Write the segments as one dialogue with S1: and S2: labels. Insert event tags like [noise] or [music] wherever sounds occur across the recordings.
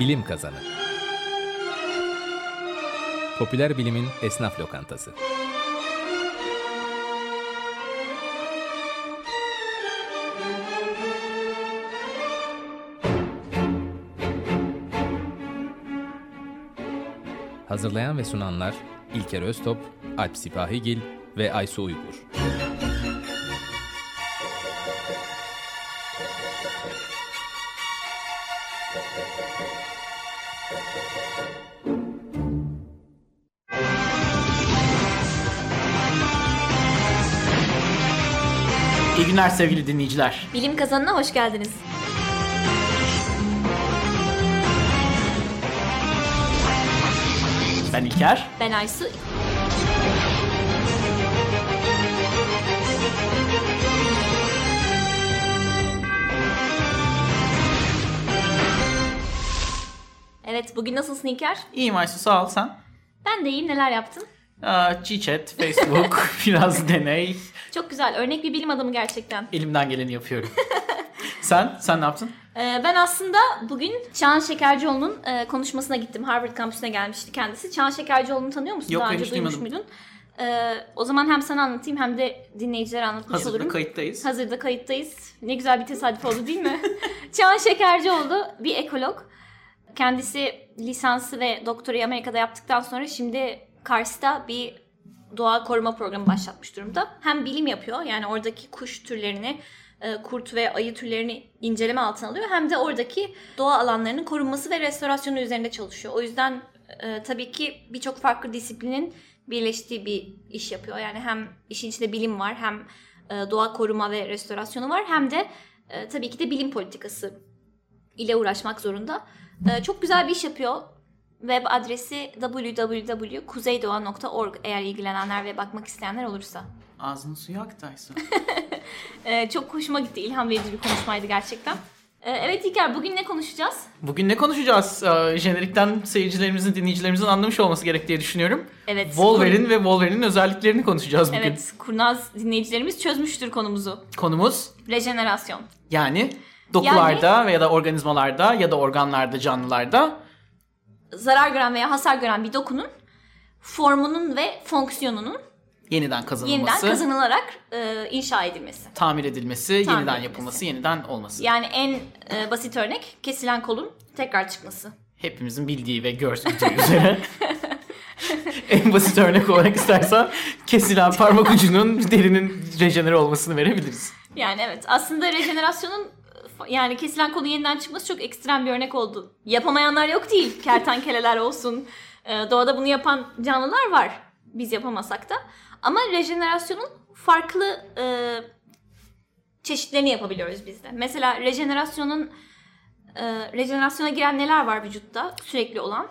S1: Bilim Kazanı Popüler Bilimin Esnaf Lokantası Hazırlayan ve sunanlar İlker Öztop, Alp Sipahigil ve Aysu Uygur.
S2: Günler sevgili dinleyiciler.
S3: Bilim kazanına hoş geldiniz.
S2: Ben İlker.
S3: Ben Aysu. Evet, bugün nasılsın İlker?
S2: İyiyim Aysu sağ ol sen.
S3: Ben de iyiyim, neler yaptın?
S2: Aa, G-Chat, Facebook, [laughs] biraz deney.
S3: Çok güzel, örnek bir bilim adamı gerçekten.
S2: Elimden geleni yapıyorum. [laughs] sen? Sen ne yaptın?
S3: Ee, ben aslında bugün Çağan Şekercioğlu'nun e, konuşmasına gittim. Harvard kampüsüne gelmişti kendisi. Çağan Şekercioğlu'nu tanıyor musun?
S2: Yok,
S3: Daha önce duymuş muydun? Ee, o zaman hem sana anlatayım hem de dinleyicilere anlatmış
S2: Hazırda
S3: olurum.
S2: kayıttayız.
S3: Hazırda kayıttayız. Ne güzel bir tesadüf oldu değil mi? [laughs] Çağan Şekercioğlu bir ekolog. Kendisi lisansı ve doktorayı Amerika'da yaptıktan sonra şimdi Kars'ta bir doğa koruma programı başlatmış durumda. Hem bilim yapıyor yani oradaki kuş türlerini, e, kurt ve ayı türlerini inceleme altına alıyor. Hem de oradaki doğa alanlarının korunması ve restorasyonu üzerinde çalışıyor. O yüzden e, tabii ki birçok farklı disiplinin birleştiği bir iş yapıyor. Yani hem işin içinde bilim var hem e, doğa koruma ve restorasyonu var hem de e, tabii ki de bilim politikası ile uğraşmak zorunda. E, çok güzel bir iş yapıyor. Web adresi www.kuzeydoğa.org eğer ilgilenenler ve bakmak isteyenler olursa.
S2: Ağzının suyu aktı Aysu. [laughs]
S3: E, çok hoşuma gitti. İlham verici bir konuşmaydı gerçekten. E, evet İlker bugün ne konuşacağız?
S2: Bugün ne konuşacağız? Ee, jenerikten seyircilerimizin, dinleyicilerimizin anlamış olması gerek diye düşünüyorum.
S3: Evet.
S2: Wolverine ve Wolverine'in özelliklerini konuşacağız bugün.
S3: Evet, kurnaz dinleyicilerimiz çözmüştür konumuzu.
S2: Konumuz
S3: Rejenerasyon.
S2: yani dokularda veya da organizmalarda ya da organlarda, canlılarda
S3: Zarar gören veya hasar gören bir dokunun formunun ve fonksiyonunun
S2: yeniden kazanılması,
S3: yeniden kazanılarak e, inşa edilmesi.
S2: tamir edilmesi,
S3: Tamir
S2: yeniden
S3: edilmesi.
S2: yapılması, yeniden olması.
S3: Yani en e, basit örnek kesilen kolun tekrar çıkması.
S2: Hepimizin bildiği ve gördüğü [laughs] üzere. [laughs] en basit örnek olarak istersen kesilen parmak ucunun derinin rejenere olmasını verebiliriz.
S3: Yani evet aslında rejenerasyonun yani kesilen kolun yeniden çıkması çok ekstrem bir örnek oldu. Yapamayanlar yok değil. [laughs] Kertenkeleler olsun. e, doğada bunu yapan canlılar var. Biz yapamasak da. Ama rejenerasyonun farklı e, çeşitlerini yapabiliyoruz biz de. Mesela rejenerasyonun e, rejenerasyona giren neler var vücutta sürekli olan?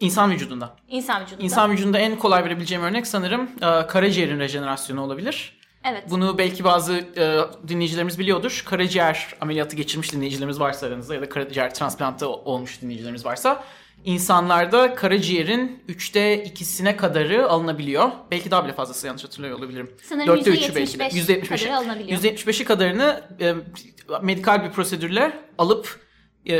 S2: İnsan vücudunda.
S3: İnsan vücudunda.
S2: İnsan vücudunda en kolay verebileceğim örnek sanırım e, karaciğerin rejenerasyonu olabilir.
S3: Evet.
S2: Bunu belki bazı e, dinleyicilerimiz biliyordur. Karaciğer ameliyatı geçirmiş dinleyicilerimiz varsa aranızda ya da karaciğer transplantı olmuş dinleyicilerimiz varsa insanlarda karaciğerin üçte ikisine kadarı alınabiliyor. Belki daha bile fazlası yanlış hatırlıyor olabilirim.
S3: Sanırım
S2: Dörtte üçü belki de.
S3: %75 kadarı alınabiliyor.
S2: %75'i kadarını e, medikal bir prosedürle alıp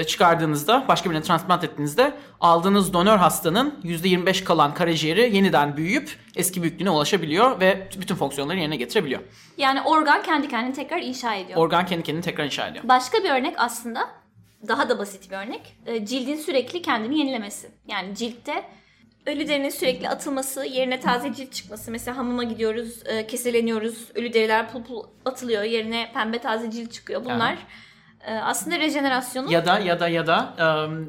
S2: çıkardığınızda, başka birine transplant ettiğinizde aldığınız donör hastanın %25 kalan karaciğeri yeniden büyüyüp eski büyüklüğüne ulaşabiliyor ve bütün fonksiyonları yerine getirebiliyor.
S3: Yani organ kendi kendini tekrar inşa ediyor.
S2: Organ kendi kendini tekrar inşa ediyor.
S3: Başka bir örnek aslında daha da basit bir örnek. e, Cildin sürekli kendini yenilemesi. Yani ciltte ölü derinin sürekli atılması, yerine taze cilt çıkması. Mesela hamama gidiyoruz, e, keseleniyoruz, ölü deriler pul pul atılıyor, yerine pembe taze cilt çıkıyor. Bunlar e, aslında rejenerasyonun
S2: Ya da ya da ya da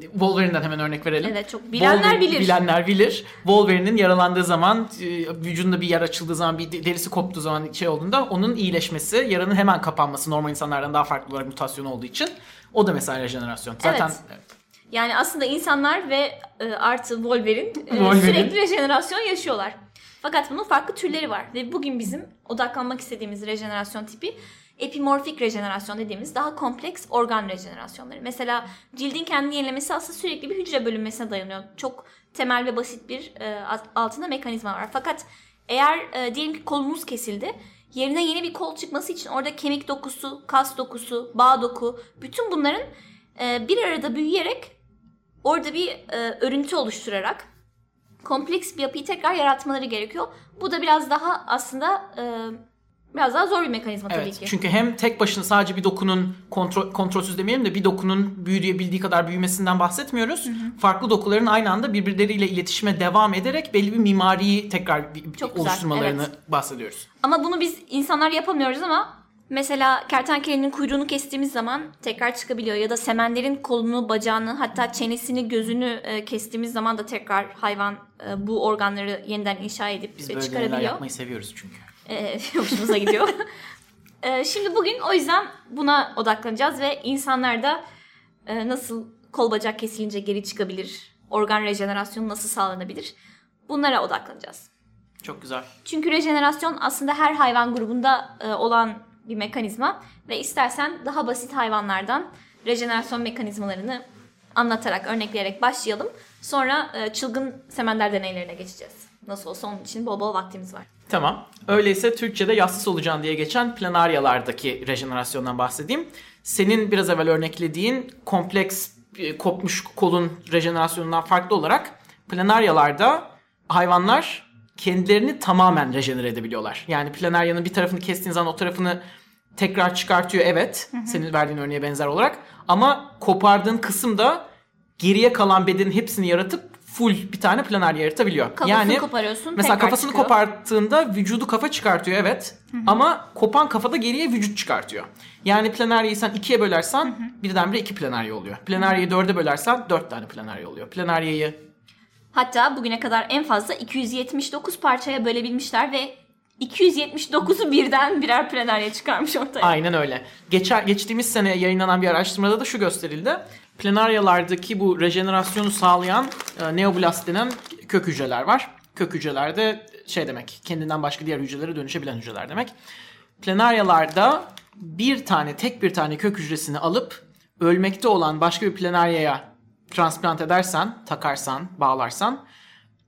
S2: e, Wolverine'den hemen örnek verelim.
S3: Evet, çok bilenler
S2: Wolverine-
S3: bilir.
S2: Bilenler bilir. Wolverine'in yaralandığı zaman, vücudunda bir yer açıldığı zaman, bir de- derisi koptuğu zaman şey olduğunda onun iyileşmesi, yaranın hemen kapanması normal insanlardan daha farklı olarak mutasyon olduğu için o da mesela rejenerasyon. Zaten
S3: Evet. Yani aslında insanlar ve artı Wolverine,
S2: Wolverine.
S3: sürekli rejenerasyon yaşıyorlar. Fakat bunun farklı türleri var. Ve bugün bizim odaklanmak istediğimiz rejenerasyon tipi epimorfik rejenerasyon dediğimiz daha kompleks organ rejenerasyonları. Mesela cildin kendini yenilemesi aslında sürekli bir hücre bölünmesine dayanıyor. Çok temel ve basit bir e, alt- altında mekanizma var. Fakat eğer e, diyelim ki kolumuz kesildi yerine yeni bir kol çıkması için orada kemik dokusu, kas dokusu, bağ doku bütün bunların e, bir arada büyüyerek orada bir e, örüntü oluşturarak kompleks bir yapıyı tekrar yaratmaları gerekiyor. Bu da biraz daha aslında e, biraz daha zor bir mekanizma tabii
S2: Evet.
S3: ki.
S2: Çünkü hem tek başına sadece bir dokunun kontrol, kontrolsüz demeyelim de bir dokunun büyüyebildiği kadar büyümesinden bahsetmiyoruz. Farklı dokuların aynı anda birbirleriyle iletişime devam ederek belli bir mimariyi tekrar bir-
S3: Çok güzel,
S2: oluşturmalarını
S3: evet.
S2: bahsediyoruz.
S3: Ama bunu biz insanlar yapamıyoruz ama mesela kertenkelenin kuyruğunu kestiğimiz zaman tekrar çıkabiliyor. Ya da semenlerin kolunu, bacağını hatta çenesini, gözünü e, kestiğimiz zaman da tekrar hayvan e, bu organları yeniden inşa edip
S2: Biz
S3: e,
S2: böyle şeyler
S3: çıkarabiliyor.
S2: yapmayı seviyoruz çünkü.
S3: E, [laughs] hoşumuza gidiyor. E, şimdi bugün o yüzden buna odaklanacağız ve insanlarda e, nasıl kol bacak kesilince geri çıkabilir, organ rejenerasyonu nasıl sağlanabilir bunlara odaklanacağız.
S2: Çok güzel.
S3: Çünkü rejenerasyon aslında her hayvan grubunda e, olan bir mekanizma ve istersen daha basit hayvanlardan rejenerasyon mekanizmalarını anlatarak, örnekleyerek başlayalım. Sonra e, çılgın semender deneylerine geçeceğiz. Nasıl olsa onun için bol bol vaktimiz var.
S2: Tamam. Öyleyse Türkçe'de yassız solucan diye geçen planaryalardaki rejenerasyondan bahsedeyim. Senin biraz evvel örneklediğin kompleks e, kopmuş kolun rejenerasyonundan farklı olarak planaryalarda hayvanlar kendilerini tamamen rejenere edebiliyorlar. Yani planaryanın bir tarafını kestiğin zaman o tarafını tekrar çıkartıyor evet. Senin verdiğin örneğe benzer olarak. Ama kopardığın kısım da geriye kalan bedenin hepsini yaratıp full bir tane planarya yaratabiliyor.
S3: Kafasını koparıyorsun,
S2: Mesela kafasını
S3: çıkıyor.
S2: koparttığında vücudu kafa çıkartıyor evet. Ama kopan kafada geriye vücut çıkartıyor. Yani planeryayı sen ikiye bölersen birdenbire iki planarya oluyor. Planeryayı dörde bölersen dört tane planarya oluyor. Planeryayı
S3: Hatta bugüne kadar en fazla 279 parçaya bölebilmişler ve 279'u birden birer planarya çıkarmış ortaya.
S2: aynen öyle. Geçer, geçtiğimiz sene yayınlanan bir araştırmada da şu gösterildi. Planaryalardaki bu rejenerasyonu sağlayan e, neoblast denen kök hücreler var. Kök hücrelerde şey demek kendinden başka diğer hücrelere dönüşebilen hücreler demek. Planaryalarda bir tane tek bir tane kök hücresini alıp ölmekte olan başka bir planaryaya transplant edersen, takarsan, bağlarsan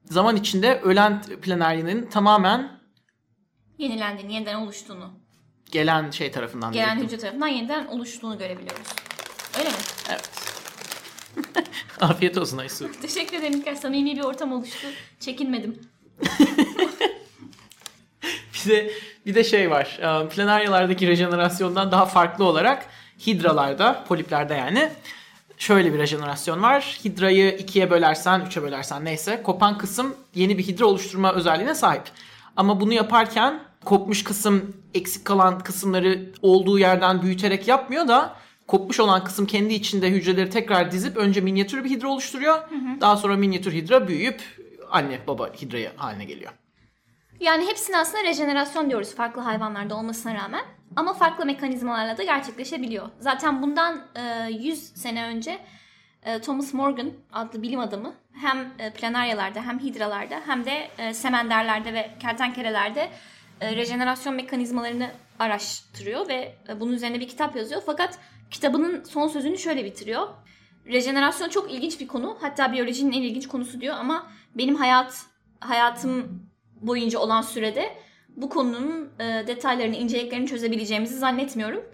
S2: zaman içinde ölen planaryanın tamamen
S3: Yenilendiğini, yeniden oluştuğunu,
S2: gelen şey tarafından
S3: gelen hücre tarafından yeniden oluştuğunu görebiliyoruz. Öyle mi?
S2: Evet. [laughs] Afiyet olsun Aysu. [laughs]
S3: Teşekkür ederim İlker. Samimi bir ortam oluştu. Çekinmedim. [laughs]
S2: Bir de, bir de şey var. e, Planaryalardaki rejenerasyondan daha farklı olarak hidralarda, poliplerde yani şöyle bir rejenerasyon var. Hidrayı ikiye bölersen, üçe bölersen neyse kopan kısım yeni bir hidra oluşturma özelliğine sahip. Ama bunu yaparken kopmuş kısım eksik kalan kısımları olduğu yerden büyüterek yapmıyor da kopmuş olan kısım kendi içinde hücreleri tekrar dizip önce minyatür bir hidra oluşturuyor. Daha sonra minyatür hidra büyüyüp anne baba hidrayı haline geliyor.
S3: Yani hepsine aslında rejenerasyon diyoruz farklı hayvanlarda olmasına rağmen. Ama farklı mekanizmalarla da gerçekleşebiliyor. Zaten bundan e, 100 sene önce Thomas Morgan adlı bilim adamı hem e, planaryalarda hem hidralarda hem de e, semenderlerde ve kertenkelelerde e, rejenerasyon mekanizmalarını araştırıyor ve e, bunun üzerine bir kitap yazıyor. Fakat kitabının son sözünü şöyle bitiriyor. Rejenerasyon çok ilginç bir konu. Hatta biyolojinin en ilginç konusu diyor ama benim hayat hayatım boyunca olan sürede bu konunun e, detaylarını, inceliklerini çözebileceğimizi zannetmiyorum.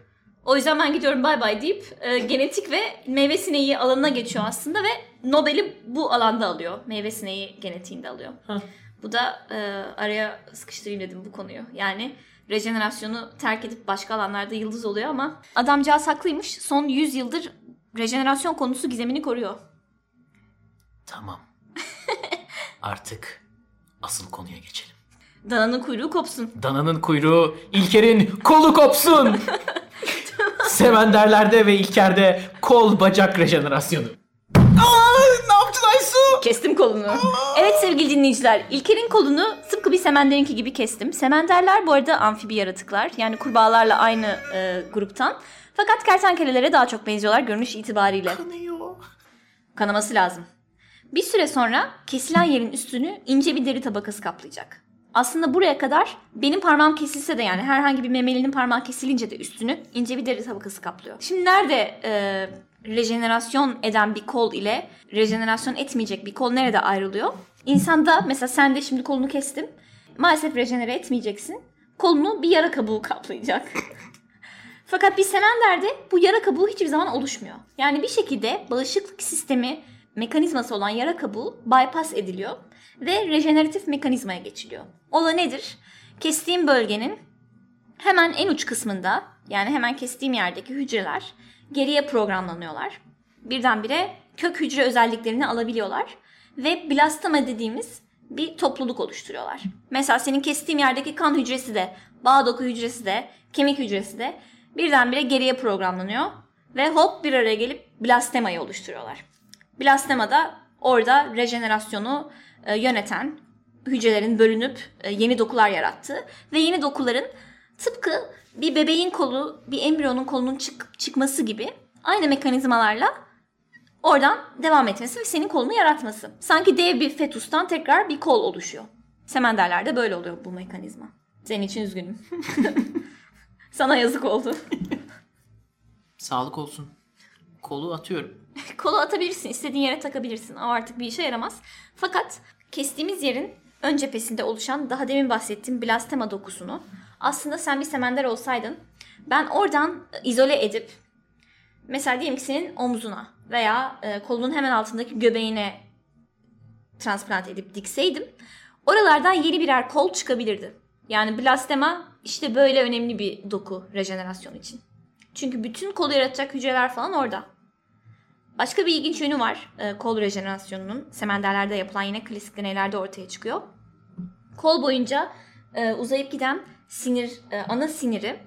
S3: O yüzden ben gidiyorum bay bay deyip e, genetik ve meyve sineği alanına geçiyor aslında ve Nobel'i bu alanda alıyor. Meyve sineği genetiğinde alıyor.
S2: Hah.
S3: Bu da e, araya sıkıştırayım dedim bu konuyu. Yani rejenerasyonu terk edip başka alanlarda yıldız oluyor ama adamcağız haklıymış. Son 100 yıldır rejenerasyon konusu gizemini koruyor.
S2: Tamam. [laughs] Artık asıl konuya geçelim.
S3: Dananın kuyruğu kopsun.
S2: Dananın kuyruğu, İlker'in kolu kopsun. [laughs] Sevenderlerde ve İlker'de kol bacak rejenerasyonu. Aa, ne yaptın Aysu?
S3: Kestim kolunu. Evet sevgili dinleyiciler, İlker'in kolunu tıpkı bir semenderinki gibi kestim. Semenderler bu arada amfibi yaratıklar. Yani kurbağalarla aynı e, gruptan. Fakat kertenkelelere daha çok benziyorlar görünüş itibariyle.
S2: Kanıyor.
S3: Kanaması lazım. Bir süre sonra kesilen yerin üstünü ince bir deri tabakası kaplayacak. Aslında buraya kadar benim parmağım kesilse de yani herhangi bir memelinin parmağı kesilince de üstünü ince bir deri tabakası kaplıyor. Şimdi nerede e, rejenerasyon eden bir kol ile rejenerasyon etmeyecek bir kol nerede ayrılıyor? İnsanda mesela sen de şimdi kolunu kestim. Maalesef rejenere etmeyeceksin. Kolunu bir yara kabuğu kaplayacak. [laughs] Fakat bir semenderde bu yara kabuğu hiçbir zaman oluşmuyor. Yani bir şekilde bağışıklık sistemi mekanizması olan yara kabuğu bypass ediliyor ve rejeneratif mekanizmaya geçiliyor. O da nedir? Kestiğim bölgenin hemen en uç kısmında yani hemen kestiğim yerdeki hücreler geriye programlanıyorlar. Birdenbire kök hücre özelliklerini alabiliyorlar ve blastoma dediğimiz bir topluluk oluşturuyorlar. Mesela senin kestiğim yerdeki kan hücresi de, bağ doku hücresi de, kemik hücresi de birdenbire geriye programlanıyor ve hop bir araya gelip blastemayı oluşturuyorlar. Blastema da orada rejenerasyonu e, yöneten hücrelerin bölünüp e, yeni dokular yarattığı ve yeni dokuların tıpkı bir bebeğin kolu, bir embriyonun kolunun çık- çıkması gibi aynı mekanizmalarla oradan devam etmesi ve senin kolunu yaratması. Sanki dev bir fetustan tekrar bir kol oluşuyor. Semenderlerde böyle oluyor bu mekanizma. Senin için üzgünüm. [laughs] Sana yazık oldu.
S2: Sağlık olsun. Kolu atıyorum.
S3: Kolu atabilirsin, istediğin yere takabilirsin. O artık bir işe yaramaz. Fakat kestiğimiz yerin ön cephesinde oluşan daha demin bahsettiğim blastema dokusunu aslında sen bir semender olsaydın ben oradan izole edip mesela diyelim ki senin omzuna veya e, kolunun hemen altındaki göbeğine transplant edip dikseydim oralardan yeni birer kol çıkabilirdi. Yani blastema işte böyle önemli bir doku rejenerasyon için. Çünkü bütün kolu yaratacak hücreler falan orada. Başka bir ilginç yönü var e, kol rejenerasyonunun. Semenderlerde yapılan yine klasik deneylerde ortaya çıkıyor. Kol boyunca e, uzayıp giden sinir, e, ana siniri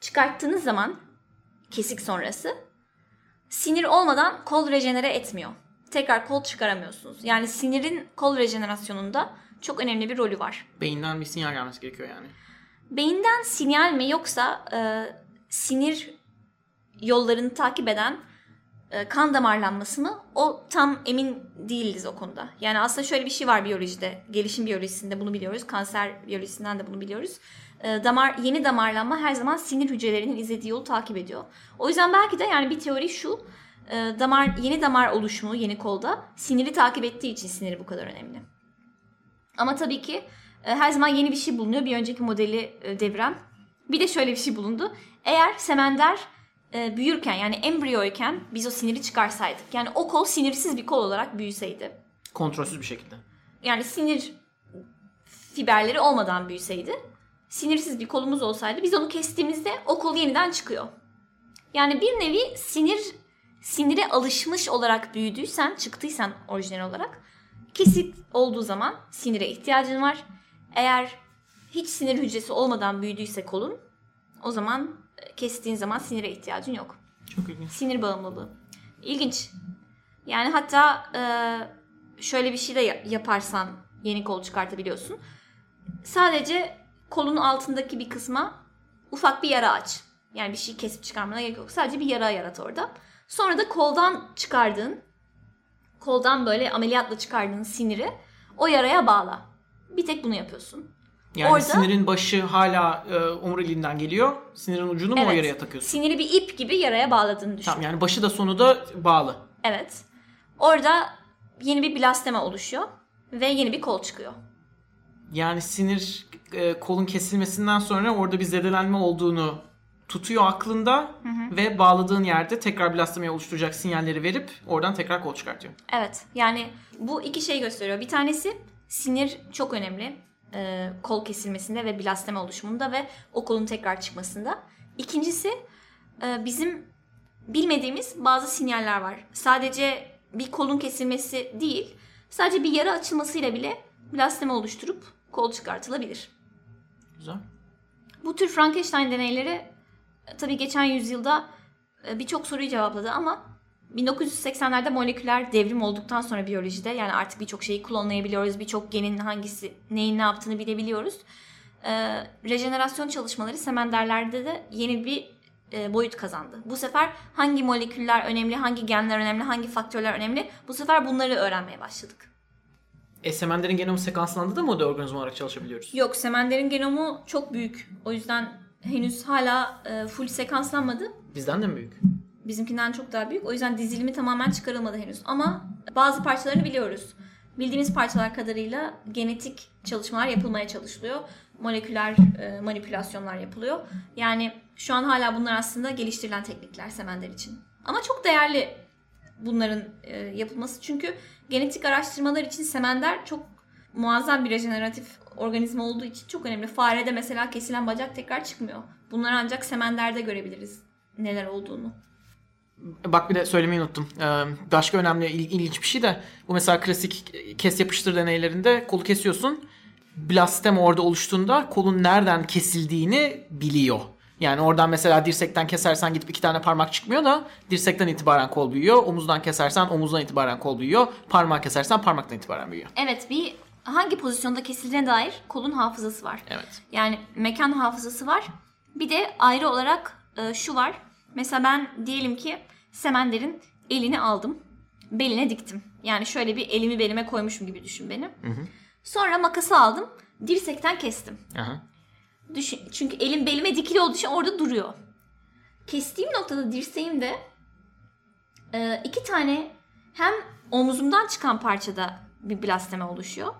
S3: çıkarttığınız zaman kesik sonrası sinir olmadan kol rejenere etmiyor. Tekrar kol çıkaramıyorsunuz. Yani sinirin kol rejenerasyonunda çok önemli bir rolü var.
S2: Beyinden bir sinyal gelmesi gerekiyor yani.
S3: Beyinden sinyal mi yoksa e, sinir yollarını takip eden kan damarlanması mı? O tam emin değiliz o konuda. Yani aslında şöyle bir şey var biyolojide. Gelişim biyolojisinde bunu biliyoruz. Kanser biyolojisinden de bunu biliyoruz. E, damar yeni damarlanma her zaman sinir hücrelerinin izlediği yolu takip ediyor. O yüzden belki de yani bir teori şu. e, damar yeni damar oluşumu yeni kolda siniri takip ettiği için siniri bu kadar önemli. Ama tabii ki e, her zaman yeni bir şey bulunuyor. Bir önceki modeli e, deviren. Bir de şöyle bir şey bulundu. Eğer semender e, büyürken yani embriyoyken biz o siniri çıkarsaydık. Yani o kol sinirsiz bir kol olarak büyüseydi.
S2: Kontrolsüz bir şekilde.
S3: Yani sinir fiberleri olmadan büyüseydi. Sinirsiz bir kolumuz olsaydı biz onu kestiğimizde o kol yeniden çıkıyor. Yani bir nevi sinir sinire alışmış olarak büyüdüysen, çıktıysan orijinal olarak kesik olduğu zaman sinire ihtiyacın var. Eğer hiç sinir hücresi olmadan büyüdüyse kolun o zaman e, kestiğin zaman sinire ihtiyacın yok.
S2: Çok ilginç.
S3: Sinir bağımlılığı. İlginç. Yani hatta e, şöyle bir şey de ya- yaparsan yeni kol çıkartabiliyorsun. Sadece kolun altındaki bir kısma ufak bir yara aç. Yani bir şey kesip çıkarmana gerek yok. Sadece bir yara yarat orada. Sonra da koldan çıkardığın, koldan böyle ameliyatla çıkardığın siniri o yaraya bağla. Bir tek bunu yapıyorsun.
S2: Yani
S3: Orada-
S2: sinirin başı hala e, omuriliğinden geliyor. Sinirin ucunu mu o
S3: Evet.
S2: yaraya takıyorsun?
S3: Siniri bir ip gibi yaraya bağladığını düşün.
S2: Tamam yani başı da sonu da bağlı.
S3: Evet. Orada yeni bir blastema oluşuyor ve yeni bir kol çıkıyor.
S2: Yani sinir e, kolun kesilmesinden sonra orada bir zedelenme olduğunu tutuyor aklında ve bağladığın yerde tekrar blastomayı oluşturacak sinyalleri verip oradan tekrar kol çıkartıyor.
S3: Evet. Yani bu iki şey gösteriyor. Bir tanesi sinir çok önemli. E, kol kesilmesinde ve blastema oluşumunda ve o kolun tekrar çıkmasında. İkincisi e, bizim bilmediğimiz bazı sinyaller var. Sadece bir kolun kesilmesi değil, sadece bir yara açılmasıyla bile blastema oluşturup kol çıkartılabilir.
S2: Güzel.
S3: Bu tür Frankenstein deneyleri e, tabii geçen yüzyılda e, birçok soruyu cevapladı ama 1980'lerde moleküler devrim olduktan sonra biyolojide yani artık birçok şeyi klonlayabiliyoruz. Birçok genin hangisi neyin ne yaptığını bilebiliyoruz. E, rejenerasyon çalışmaları semenderlerde de yeni bir e, boyut kazandı. Bu sefer hangi moleküller önemli, hangi genler önemli, hangi faktörler önemli bu sefer bunları öğrenmeye başladık.
S2: E, semenderin genomu sekanslandı da mı o da organizma olarak çalışabiliyoruz?
S3: Yok semenderin genomu çok büyük. O yüzden henüz hala e, full sekanslanmadı.
S2: Bizden de mi büyük?
S3: Bizimkinden çok daha büyük. O yüzden dizilimi tamamen çıkarılmadı henüz. Ama bazı parçalarını biliyoruz. Bildiğimiz parçalar kadarıyla genetik çalışmalar yapılmaya çalışılıyor. Moleküler e, manipülasyonlar yapılıyor. Yani şu an hala bunlar aslında geliştirilen teknikler semender için. Ama çok değerli bunların e, yapılması. Çünkü genetik araştırmalar için semender çok muazzam bir rejeneratif organizma olduğu için çok önemli. Farede mesela kesilen bacak tekrar çıkmıyor. Bunları ancak semenderde görebiliriz neler olduğunu.
S2: Bak bir de söylemeyi unuttum. Ee, başka önemli il- ilginç bir şey de bu mesela klasik kes yapıştır deneylerinde kolu kesiyorsun. Blastem orada oluştuğunda kolun nereden kesildiğini biliyor. Yani oradan mesela dirsekten kesersen gidip iki tane parmak çıkmıyor da dirsekten itibaren kol büyüyor. Omuzdan kesersen omuzdan itibaren kol büyüyor. Parmağı kesersen parmaktan itibaren büyüyor.
S3: Evet bir hangi pozisyonda kesildiğine dair kolun hafızası var.
S2: Evet.
S3: Yani mekan hafızası var. Bir de ayrı olarak e, şu var. Mesela ben diyelim ki Semender'in elini aldım. Beline diktim. Yani şöyle bir elimi belime koymuşum gibi düşün beni. Sonra makası aldım. Dirsekten kestim.
S2: Aha.
S3: Düşün, çünkü elim belime dikili olduğu için orada duruyor. Kestiğim noktada dirseğimde e, iki tane hem omzumdan çıkan parçada bir blasteme oluşuyor.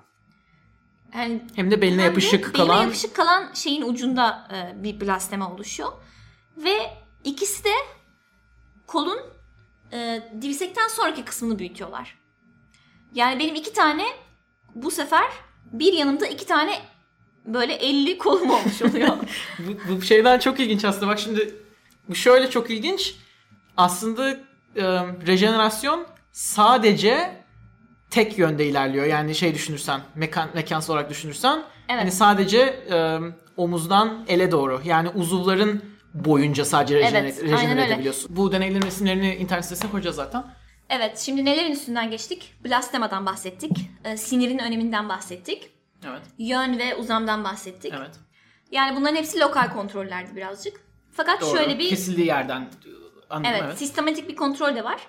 S3: Yani
S2: Hem de beline
S3: hem de
S2: yapışık
S3: belime
S2: kalan
S3: yapışık kalan şeyin ucunda e, bir blasteme oluşuyor. Ve ikisi de kolun e, dirsekten sonraki kısmını büyütüyorlar. Yani benim iki tane bu sefer bir yanımda iki tane böyle 50 kolum olmuş oluyor. [laughs]
S2: bu, bu şeyden çok ilginç aslında. Bak şimdi bu şöyle çok ilginç. Aslında e, rejenerasyon sadece tek yönde ilerliyor. Yani şey düşünürsen, mekan, mekansal olarak düşünürsen
S3: Evet.
S2: hani sadece e, omuzdan ele doğru. Yani uzuvların boyunca sadece rejener,
S3: Evet, öyle.
S2: edebiliyorsun. Bu deneylerin resimlerini internet sitesine koyacağız zaten.
S3: evet şimdi nelerin üstünden geçtik? Blastemadan bahsettik. e, sinirin öneminden bahsettik.
S2: Evet.
S3: Yön ve uzamdan bahsettik.
S2: Evet.
S3: Yani bunların hepsi lokal kontrollerdi birazcık. Fakat
S2: Doğru.
S3: şöyle bir
S2: kesildiği yerden anladım
S3: Evet,
S2: evet.
S3: sistematik bir kontrol de var.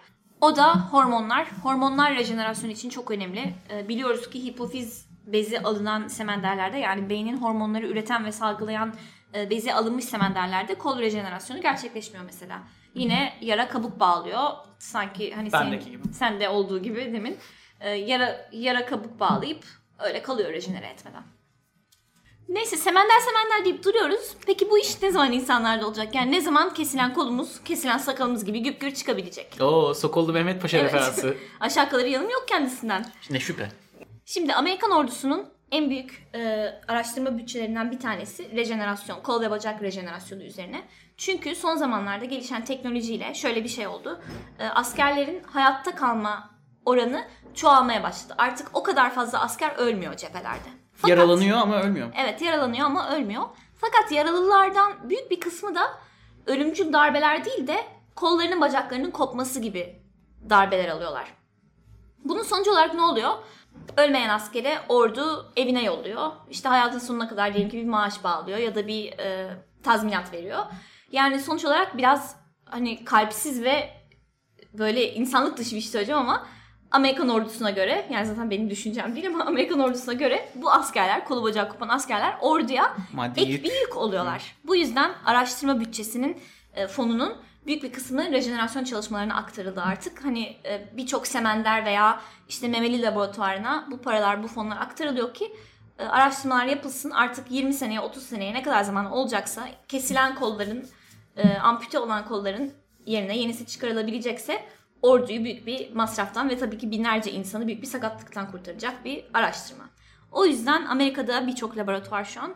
S3: O da hormonlar. Hormonlar rejenerasyon için çok önemli. Ee, biliyoruz ki hipofiz bezi alınan semenderlerde yani beynin hormonları üreten ve salgılayan bezi alınmış semenderlerde kol rejenerasyonu gerçekleşmiyor mesela. Yine yara kabuk bağlıyor. Sanki hani
S2: Bendeki
S3: senin,
S2: gibi.
S3: sende olduğu gibi demin. Ee, yara yara kabuk bağlayıp öyle kalıyor rejenere etmeden. Neyse semender semender deyip duruyoruz. Peki bu iş ne zaman insanlarda olacak? Yani ne zaman kesilen kolumuz, kesilen sakalımız gibi güp gür çıkabilecek?
S2: Oo, Sokollu Mehmet Paşa
S3: Evet.
S2: referansı. [laughs]
S3: Aşağı yukarı yanım yok kendisinden.
S2: ne şüphe.
S3: Şimdi Amerikan ordusunun en büyük e, araştırma bütçelerinden bir tanesi rejenerasyon, kol ve bacak rejenerasyonu üzerine. Çünkü son zamanlarda gelişen teknolojiyle şöyle bir şey oldu. E, askerlerin hayatta kalma oranı çoğalmaya başladı. Artık o kadar fazla asker ölmüyor cephelerde. Fakat-
S2: Yaralanıyor ama ölmüyor.
S3: Evet yaralanıyor ama ölmüyor. Fakat yaralılardan büyük bir kısmı da ölümcül darbeler değil de kollarının bacaklarının kopması gibi darbeler alıyorlar. Bunun sonucu olarak ne oluyor? Ölmeyen askere ordu evine yolluyor. İşte hayatın sonuna kadar diyelim ki bir maaş bağlıyor ya da bir e, tazminat veriyor. Yani sonuç olarak biraz hani kalpsiz ve böyle insanlık dışı bir şey söyleyeceğim ama Amerikan ordusuna göre yani zaten benim düşüncem değil ama [laughs] Amerikan ordusuna göre bu askerler kolu bacağı kopan askerler orduya
S2: Maddi
S3: ek bir yük oluyorlar. Bu yüzden araştırma bütçesinin e, fonunun büyük bir kısmı rejenerasyon çalışmalarına aktarıldı artık. Hani e, birçok semender veya işte memeli laboratuvarına bu paralar bu fonlar aktarılıyor ki e, araştırmalar yapılsın. Artık 20 seneye 30 seneye ne kadar zaman olacaksa kesilen kolların e, ampute olan kolların yerine yenisi çıkarılabilecekse orduyu büyük bir masraftan ve tabii ki binlerce insanı büyük bir sakatlıktan kurtaracak bir araştırma. O yüzden Amerika'da birçok laboratuvar şu an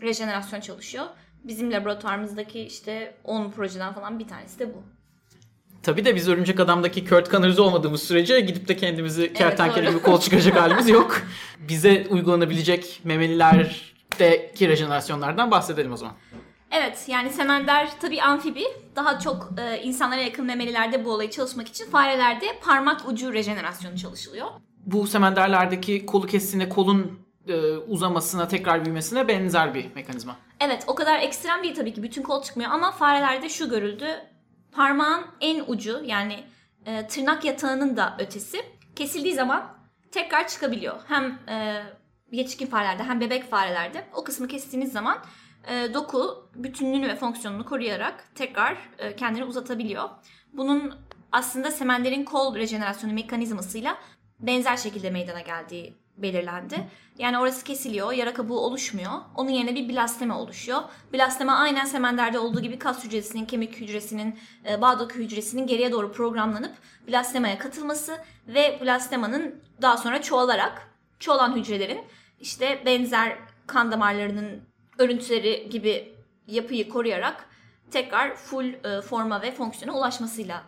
S3: rejenerasyon çalışıyor. Bizim laboratuvarımızdaki işte 10 projeden falan bir tanesi de bu.
S2: Tabii de biz Örümcek Adam'daki Kurt Conners'ı olmadığımız sürece gidip de kendimizi kertenkele gibi kol çıkaracak [laughs] halimiz yok. Bize uygulanabilecek memelilerdeki rejenerasyonlardan bahsedelim o zaman.
S3: Evet yani semender tabii amfibi. Daha çok e, insanlara yakın memelilerde bu olayı çalışmak için farelerde parmak ucu rejenerasyonu çalışılıyor.
S2: Bu semenderlerdeki kolu kestiğinde kolun e, uzamasına, tekrar büyümesine benzer bir mekanizma.
S3: Evet o kadar ekstrem değil tabii ki bütün kol çıkmıyor ama farelerde şu görüldü. Parmağın en ucu yani e, tırnak yatağının da ötesi kesildiği zaman tekrar çıkabiliyor. Hem e, yetişkin farelerde hem bebek farelerde o kısmı kestiğiniz zaman e, doku bütünlüğünü ve fonksiyonunu koruyarak tekrar e, kendini uzatabiliyor. Bunun aslında semenderin kol rejenerasyonu mekanizmasıyla benzer şekilde meydana geldiği belirlendi. Yani orası kesiliyor, yara kabuğu oluşmuyor. Onun yerine bir blastema oluşuyor. Blastema aynen semenderde olduğu gibi kas hücresinin, kemik hücresinin, e, bağ doku hücresinin geriye doğru programlanıp blastemaya katılması ve blastemanın daha sonra çoğalarak çoğalan hücrelerin işte benzer kan damarlarının örüntüleri gibi yapıyı koruyarak tekrar full e, forma ve fonksiyona ulaşmasıyla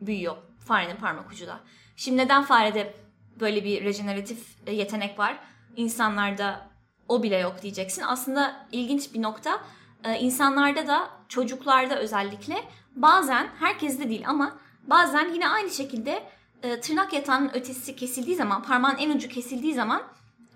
S3: büyüyor farenin parmak ucu da. Şimdi neden farede böyle bir rejeneratif e, yetenek var? İnsanlarda o bile yok diyeceksin. Aslında ilginç bir nokta. E, insanlarda da çocuklarda özellikle bazen herkeste değil ama bazen yine aynı şekilde e, tırnak yatağının ötesi kesildiği zaman parmağın en ucu kesildiği zaman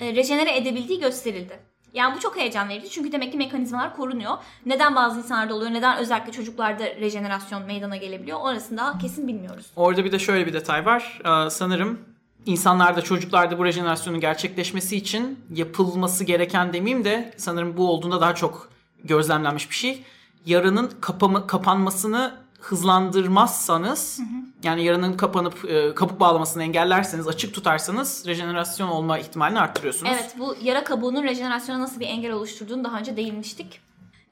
S3: rejenere edebildiği gösterildi. Yani bu çok heyecan verici çünkü demek ki mekanizmalar korunuyor. Neden bazı insanlarda oluyor, neden özellikle çocuklarda rejenerasyon meydana gelebiliyor orasını daha kesin bilmiyoruz.
S2: Orada bir de şöyle bir detay var. Ee, sanırım insanlarda, çocuklarda bu rejenerasyonun gerçekleşmesi için yapılması gereken demeyeyim de sanırım bu olduğunda daha çok gözlemlenmiş bir şey. Yaranın kapama, kapanmasını hızlandırmazsanız yani yaranın kapanıp e, kabuk bağlamasını engellerseniz, açık tutarsanız rejenerasyon olma ihtimalini arttırıyorsunuz.
S3: Evet bu yara kabuğunun rejenerasyona nasıl bir engel oluşturduğunu daha önce değinmiştik.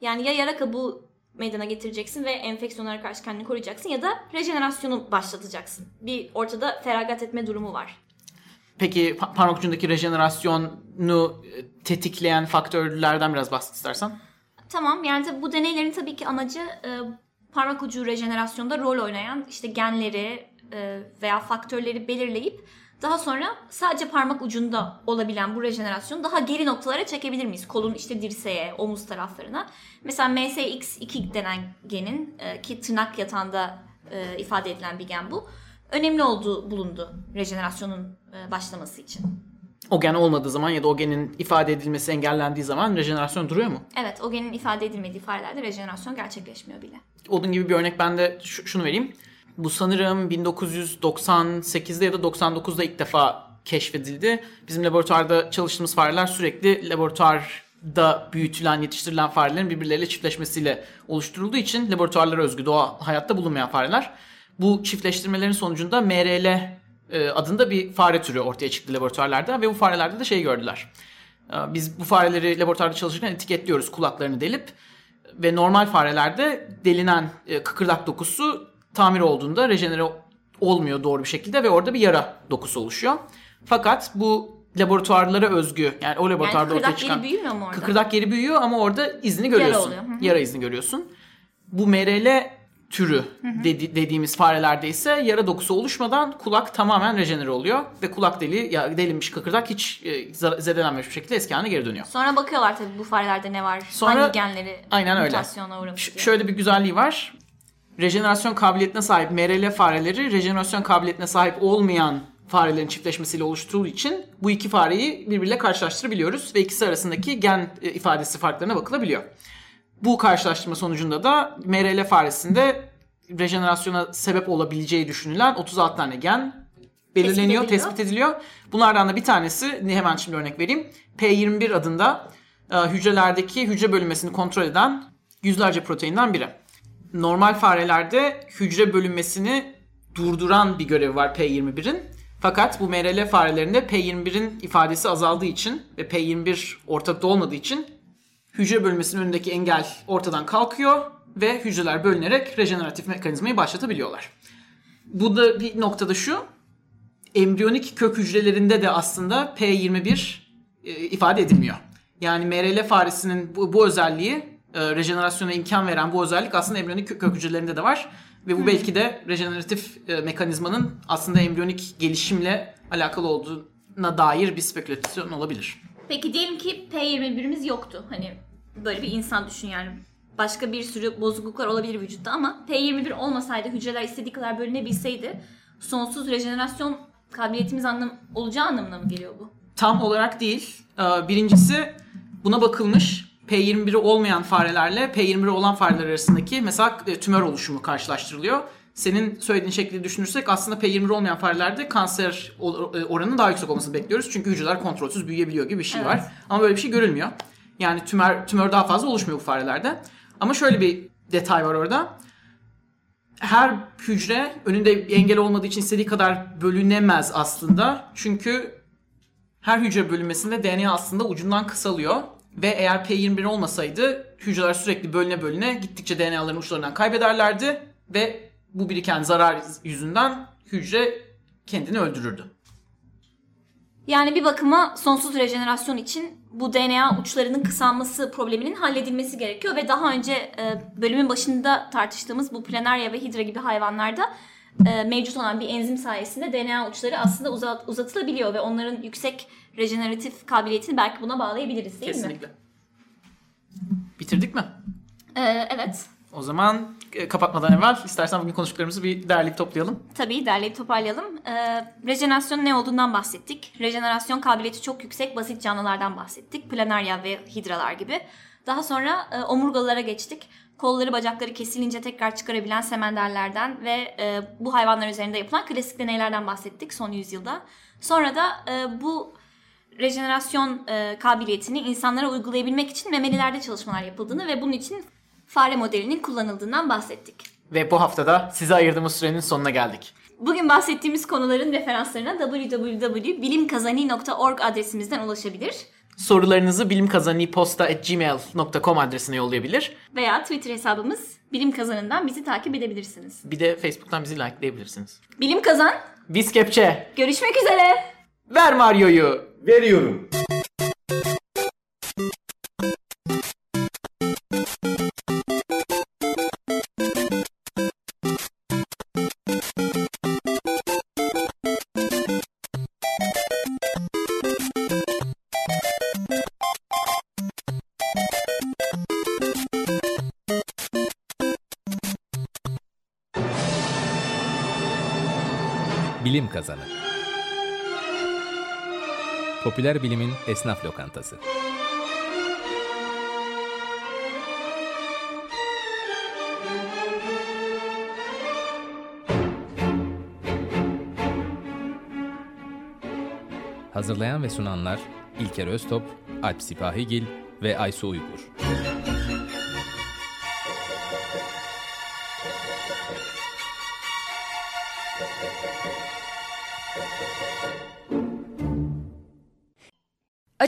S3: Yani ya yara kabuğu meydana getireceksin ve enfeksiyonlara karşı kendini koruyacaksın ya da rejenerasyonu başlatacaksın. Bir ortada feragat etme durumu var.
S2: Peki pa- parmak ucundaki rejenerasyonu e, tetikleyen faktörlerden biraz bahset istersen.
S3: Tamam yani tabii bu deneylerin tabii ki amacı e, parmak ucu rejenerasyonda rol oynayan işte genleri e, veya faktörleri belirleyip daha sonra sadece parmak ucunda olabilen bu rejenerasyonu daha geri noktalara çekebilir miyiz? Kolun işte dirseğe, omuz taraflarına. Mesela MSX2 denen genin e, ki tırnak yatağında e, ifade edilen bir gen bu. Önemli olduğu bulundu rejenerasyonun e, başlaması için.
S2: O gen olmadığı zaman ya da o genin ifade edilmesi engellendiği zaman rejenerasyon duruyor mu?
S3: Evet o genin ifade edilmediği farelerde rejenerasyon gerçekleşmiyor bile.
S2: Onun gibi bir örnek ben de şu- şunu vereyim. Bu sanırım 1998'de ya da 99'da ilk defa keşfedildi. Bizim laboratuvarda çalıştığımız fareler sürekli laboratuvarda büyütülen, yetiştirilen farelerin birbirleriyle çiftleşmesiyle oluşturulduğu için laboratuvarlara özgü doğal hayatta bulunmayan fareler. Bu çiftleştirmelerin sonucunda MRL e, adında bir fare türü ortaya çıktı laboratuvarlarda ve bu farelerde de şey gördüler. E, Biz bu fareleri laboratuvarda çalışırken etiketliyoruz kulaklarını delip ve normal farelerde delinen e, kıkırdak dokusu tamir olduğunda rejenere olmuyor doğru bir şekilde ve orada bir yara dokusu oluşuyor. Fakat bu laboratuvarlara özgü yani o
S3: Yani
S2: laboratuvarda ortaya
S3: kıkırdak
S2: çıkan
S3: yeri büyümüyor mu orada?
S2: kıkırdak yeri büyüyor ama orada izini görüyorsun.
S3: hı.
S2: Yara izini görüyorsun. Bu MRL türü dedi- dediğimiz farelerde ise yara dokusu oluşmadan kulak tamamen rejenere oluyor ve kulak deli ya delinmiş kıkırdak hiç e, zedelenmemiş bir şekilde eski haline geri dönüyor.
S3: Sonra bakıyorlar tabii bu farelerde ne var,
S2: Sonra-
S3: hangi genleri
S2: Aynen öyle.
S3: mutasyona uğramış diye.
S2: şöyle bir güzelliği var. Rejenerasyon kabiliyetine sahip MRL fareleri rejenerasyon kabiliyetine sahip olmayan farelerin çiftleşmesiyle oluşturulduğu için bu iki fareyi birbiriyle karşılaştırabiliyoruz ve ikisi arasındaki gen e, ifadesi farklarına bakılabiliyor. Bu karşılaştırma sonucunda da MRL faresinde rejenerasyona sebep olabileceği düşünülen 36 tane gen belirleniyor,
S3: ediliyor.
S2: tespit ediliyor. Bunlardan da bir tanesi, hemen şimdi örnek vereyim. P21 adında e, hücrelerdeki hücre bölünmesini kontrol eden yüzlerce proteinden biri. Normal farelerde hücre bölünmesini durduran bir görevi var P21'in. Fakat bu MRL farelerinde P21'in ifadesi azaldığı için ve P21 ortakta olmadığı için hücre bölünmesinin önündeki engel ortadan kalkıyor ve hücreler bölünerek rejeneratif mekanizmayı başlatabiliyorlar. Bu da bir noktada şu, embriyonik kök hücrelerinde de aslında P21 e, ifade edilmiyor. Yani MRL faresinin bu, bu özelliği, e, rejenerasyona imkan veren bu özellik aslında embriyonik kök, hücrelerinde de var. Ve bu belki de rejeneratif e, mekanizmanın aslında embriyonik gelişimle alakalı olduğuna dair bir spekülasyon olabilir.
S3: Peki diyelim ki P21'imiz yoktu. Hani böyle bir insan düşün yani. Başka bir sürü bozukluklar olabilir vücutta ama P21 olmasaydı hücreler istediği kadar bölünebilseydi sonsuz rejenerasyon kabiliyetimiz anlam olacağı anlamına mı geliyor bu?
S2: Tam olarak değil. Ee, Birincisi buna bakılmış. P21'i olmayan farelerle P21'i olan fareler arasındaki mesela e, tümör oluşumu karşılaştırılıyor. Senin söylediğin şekilde düşünürsek aslında P21 olmayan farelerde kanser e, oranının daha yüksek olmasını bekliyoruz. Çünkü hücreler kontrolsüz büyüyebiliyor gibi bir şey
S3: Evet.
S2: var. Ama böyle bir şey görülmüyor. Yani tümör tümör daha fazla oluşmuyor bu farelerde. Ama şöyle bir detay var orada. Her hücre önünde engel olmadığı için istediği kadar bölünemez aslında. Çünkü Her hücre bölünmesinde DNA aslında ucundan kısalıyor. Ve eğer P21 olmasaydı hücreler sürekli bölüne bölüne gittikçe DNA'ların uçlarından kaybederlerdi. Ve bu biriken zarar yüzünden hücre kendini öldürürdü.
S3: Yani bir bakıma sonsuz rejenerasyon için bu DNA uçlarının kısalması probleminin halledilmesi gerekiyor ve daha önce e, bölümün başında tartıştığımız bu planarya ve hidra gibi hayvanlarda e, mevcut olan bir enzim sayesinde DNA uçları aslında uzat, uzatılabiliyor ve onların yüksek rejeneratif kabiliyetini belki buna bağlayabiliriz değil
S2: Kesinlikle.
S3: mi?
S2: Bitirdik mi?
S3: E, evet.
S2: O zaman e, kapatmadan evvel istersen bugün konuştuklarımızı bir derleyip toplayalım.
S3: Tabii derleyip toparlayalım. Ee, rejenerasyon ne olduğundan bahsettik. Rejenerasyon kabiliyeti çok yüksek basit canlılardan bahsettik. Planarya ve hidralar gibi. Daha sonra e, omurgalılara geçtik. Kolları bacakları kesilince tekrar çıkarabilen semenderlerden ve e, bu hayvanlar üzerinde yapılan klasik deneylerden bahsettik son yüzyılda. Sonra da e, bu rejenerasyon e, kabiliyetini insanlara uygulayabilmek için memelilerde çalışmalar yapıldığını ve bunun için fare modelinin kullanıldığından bahsettik.
S2: Ve bu haftada size ayırdığımız sürenin sonuna geldik.
S3: Bugün bahsettiğimiz konuların referanslarına www.bilimkazani.org adresimizden ulaşabilir
S2: Sorularınızı bilimkazaniposta.gmail.com adresine yollayabilir.
S3: veya Twitter hesabımız Bilim Kazanı'ndan bizi takip edebilirsiniz.
S2: Bir de Facebook'tan bizi likeleyebilirsiniz.
S3: Bilim Kazan,
S2: Biz Kepçe.
S3: görüşmek üzere.
S2: Ver Mario'yu.
S4: Veriyorum.
S1: Bilim Kazanı Popüler bilimin esnaf lokantası. Hazırlayan ve sunanlar İlker Öztop, Alp Sipahigil ve Aysu Uygur.